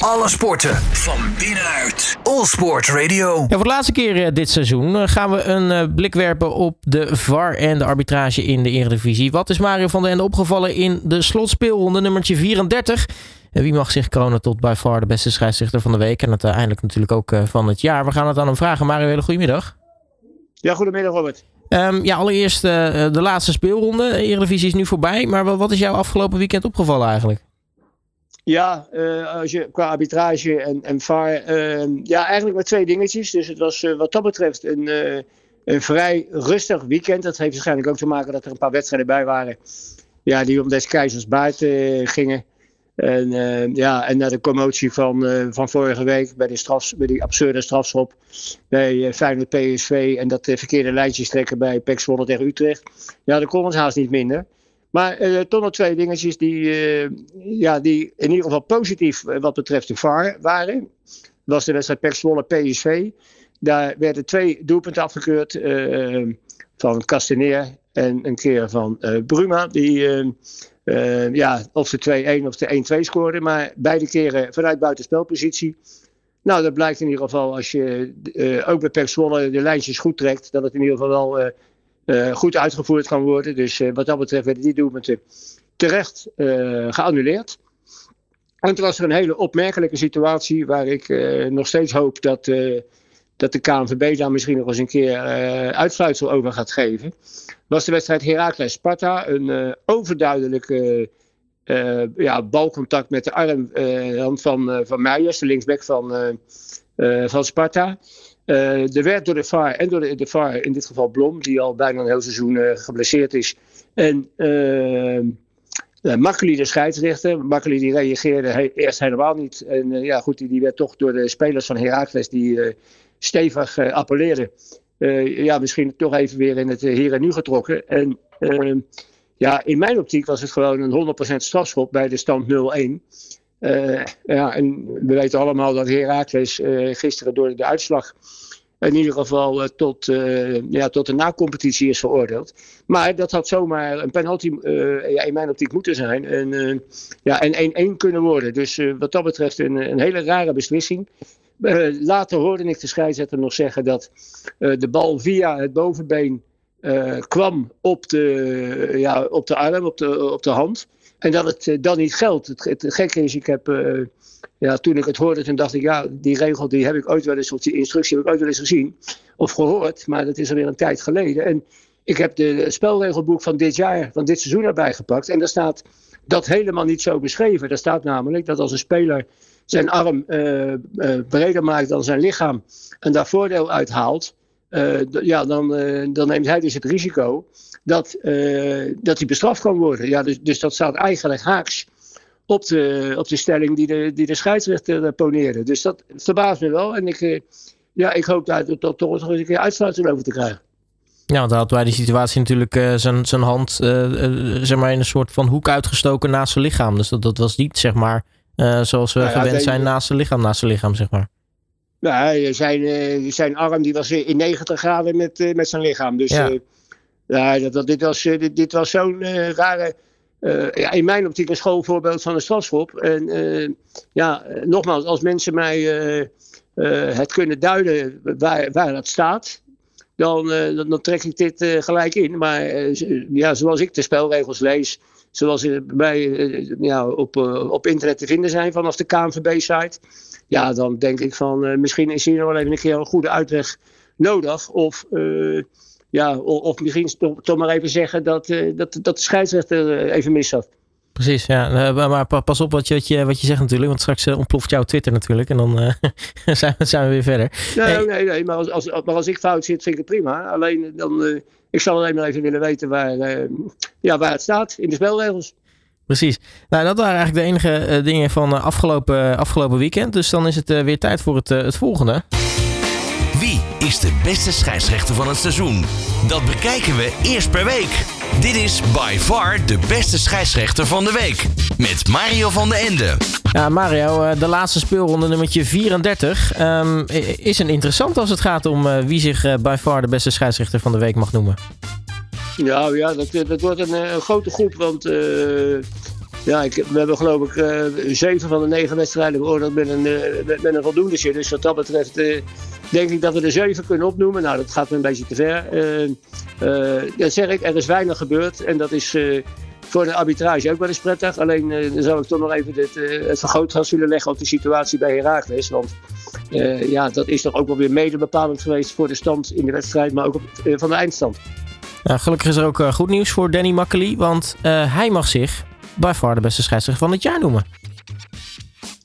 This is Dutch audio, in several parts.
Alle sporten van binnenuit. All Sport Radio. Ja, voor de laatste keer eh, dit seizoen eh, gaan we een eh, blik werpen op de VAR en de arbitrage in de Eredivisie. Wat is Mario van der Ende opgevallen in de slotspeelronde nummertje 34? En wie mag zich kronen tot bij VAR de beste scheidsrechter van de week en uiteindelijk natuurlijk ook van het jaar? We gaan het aan hem vragen. Mario, hele goedemiddag. Ja, goedemiddag Robert. Um, ja, allereerst de laatste speelronde. De Eredivisie is nu voorbij. Maar wat is jou afgelopen weekend opgevallen eigenlijk? Ja, uh, als je, qua arbitrage en, en VAR. Uh, ja, eigenlijk maar twee dingetjes. Dus het was uh, wat dat betreft een, een vrij rustig weekend. Dat heeft waarschijnlijk ook te maken dat er een paar wedstrijden bij waren. Ja, die om des keizers buiten gingen. En, ja, en na de commotie van, van vorige week bij, de strafs, bij die absurde strafschop bij Feyenoord PSV en dat verkeerde lijntjes trekken bij PEC Zwolle tegen Utrecht. Ja, dat kon ons haast niet minder. Maar uh, toch nog twee dingetjes die, uh, ja, die in ieder geval positief uh, wat betreft de VAR waren. Dat was de wedstrijd PEC Zwolle PSV. Daar werden twee doelpunten afgekeurd van Castaneer en een keer van Bruma. Die ja, of de 2-1 of de 1-2 scoorden. Maar beide keren vanuit buitenspelpositie. Nou, dat blijkt in ieder geval als je ook bij Zwolle de lijntjes goed trekt. Dat het in ieder geval wel goed uitgevoerd kan worden. Dus uh, wat dat betreft werden die doelpunten terecht uh, geannuleerd. En toen was er een hele opmerkelijke situatie waar ik nog steeds hoop dat, dat de KNVB daar misschien nog eens een keer uitsluitsel over gaat geven. Was de wedstrijd Heracles-Sparta een overduidelijke ja, balcontact met de arm van, van Meijers, de linksback van, van Sparta. Uh, er werd door de VAR en door de, de VAR, in dit geval Blom, die al bijna een heel seizoen uh, geblesseerd is. En uh, de scheidsrechter. Makkeli die reageerde eerst helemaal niet. En ja, goed, die, werd toch door de spelers van Heracles die stevig appelleerden. ja, misschien toch even weer in het hier en nu getrokken. En ehm, ja, in mijn optiek was het gewoon een 100% strafschop bij de stand 0-1. Uh, ja, en we weten allemaal dat Herakles uh, gisteren door de uitslag in ieder geval uh, tot, ja, tot de na-competitie is veroordeeld. Maar dat had zomaar een penalty ja, in mijn optiek moeten zijn. En, ja, en 1-1 kunnen worden. Dus wat dat betreft een, een hele rare beslissing. later hoorde ik de scheidsrechter nog zeggen dat de bal via het bovenbeen kwam op de, ja, op de arm, op de, op de hand. En dat het uh, dan niet geldt. Het, gekke is, ik heb, uh, ja, toen ik het hoorde, toen dacht ik, ja, die regel die heb ik ooit wel eens, of die instructie heb ik ooit wel eens gezien of gehoord, maar dat is alweer een tijd geleden. En ik heb de spelregelboek van dit jaar, van dit seizoen erbij gepakt. En daar staat dat helemaal niet zo beschreven. Daar staat namelijk dat als een speler zijn arm uh, breder maakt dan zijn lichaam en daar voordeel uit haalt, ja, dan, dan neemt hij dus het risico dat, uh, dat hij bestraft kan worden. Ja, dus, dus dat staat eigenlijk haaks op de, op de stelling die de, die de scheidsrechter poneerde. Dus dat verbaast me wel. En ik, ja, ik hoop daar toch toch eens een keer uitsluiting over te krijgen. Ja, want hij had bij die situatie natuurlijk uh, zijn, zijn hand zeg maar in een soort van hoek uitgestoken naast zijn lichaam. Dus dat, dat was niet zeg maar zoals we nou ja, gewend zijn naast zijn lichaam, naast zijn lichaam zeg maar. Nou, zijn, zijn arm die was in 90 graden met, met zijn lichaam. Dus ja. Ja, dat, dat, dit was, dit, dit was zo'n rare. Uh, ja, in mijn optiek een schoolvoorbeeld van een strafschop. En uh, ja, nogmaals, als mensen mij het kunnen duiden waar, waar dat staat, dan, dan, dan, trek ik dit gelijk in. Maar ja, zoals ik de spelregels lees, zoals ze bij, ja, op, op internet te vinden zijn vanaf de KNVB-site, ja, dan denk ik van misschien is hier nog wel even een keer een goede uitleg nodig. Of ja, of misschien toch, maar even zeggen dat, dat, dat de scheidsrechter eh, even mis had. Precies, ja. Uh, maar pas op wat je, wat, je, wat je zegt natuurlijk, want straks ontploft jouw Twitter natuurlijk en dan zijn, we, zijn we weer verder. Nee, nee, nee, maar als, als, maar als ik fout zit, vind ik het prima. Alleen dan, ik zal alleen maar even willen weten waar, ja, waar het staat in de spelregels. Precies. Nou, dat waren eigenlijk de enige dingen van afgelopen, afgelopen weekend. Dus dan is het weer tijd voor het, het volgende. Wie is de beste scheidsrechter van het seizoen? Dat bekijken we eerst per week. Dit is by far de beste scheidsrechter van de week. Met Mario van den Ende. Ja, Mario, eh, de laatste speelronde nummertje 34. Um, is een interessant als het gaat om uh, wie zich uh, by far de beste scheidsrechter van de week mag noemen. Ja, ja dat, dat wordt een, een grote groep. Want ja, ik, we hebben geloof ik uh, zeven van de negen wedstrijden beoordeeld met een, uh, met, met, een voldoende. Dus wat dat betreft uh, denk ik dat we er zeven kunnen opnoemen. Nou, dat gaat een beetje te ver. dat zeg ik, er is weinig gebeurd. En dat is voor de arbitrage ook wel eens prettig. Alleen dan zou ik toch nog even dit, het vergrootglas willen leggen op de situatie bij Herakles. Want ja, dat is toch ook wel weer mede bepalend geweest voor de stand in de wedstrijd, maar ook op, van de eindstand. Gelukkig is er ook goed nieuws voor Danny Makkely, want hij mag zich by far de beste scheidsrechter van het jaar noemen.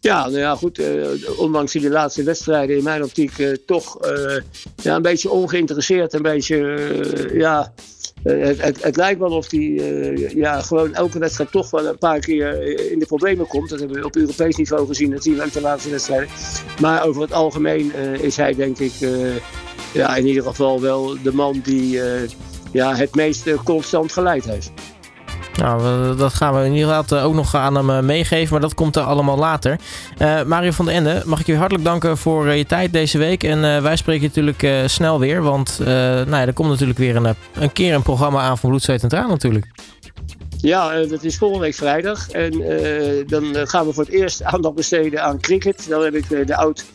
Ja, nou ja, goed. Uh, ondanks die laatste wedstrijden in mijn optiek uh, toch uh, ja, een beetje ongeïnteresseerd. Een beetje, ja, het, het, het, lijkt wel of hij ja, gewoon elke wedstrijd toch wel een paar keer in de problemen komt. Dat hebben we op Europees niveau gezien. Dat zien we ook de laatste wedstrijden. Maar over het algemeen is hij denk ik ja, in ieder geval wel de man die ja, het meest constant geleid heeft. Nou, dat gaan we in ieder geval ook nog aan hem eh, meegeven, maar dat komt er allemaal later. Uh, Mario van den Ende, mag ik je hartelijk danken voor je tijd deze week. En wij spreken natuurlijk uh, snel weer, want nou ja, er komt natuurlijk weer een, een keer een programma aan van Bloed, Zweet en Traan natuurlijk. Ja, dat is volgende week vrijdag. En dan gaan we voor het eerst aandacht besteden aan cricket. Dan heb ik de oud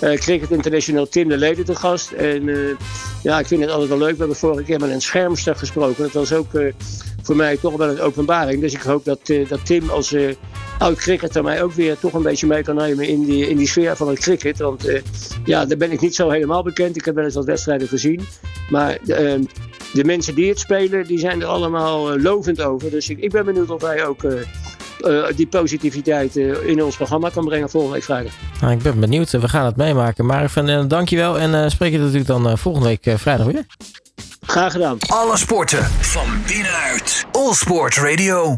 Cricket International Tim de Leden te gast. En ja, ik vind het altijd wel leuk. We hebben vorige keer met een schermster gesproken. Dat was ook voor mij toch wel een openbaring. Dus ik hoop dat, uh, dat Tim als uh, oud cricketer mij ook weer toch een beetje mee kan nemen in die, in die sfeer van het cricket. Want uh, ja, daar ben ik niet zo helemaal bekend. Ik heb wel eens wat wedstrijden gezien. Maar ehm, de mensen die het spelen, die zijn er allemaal lovend over. Dus ik, ik ben benieuwd of hij ook... die positiviteit in ons programma kan brengen volgende week vrijdag. Nou, ik ben benieuwd. We gaan het meemaken. Maar dankjewel en spreek je natuurlijk dan volgende week vrijdag weer. Graag gedaan. Alle sporten van binnenuit. All Sport Radio.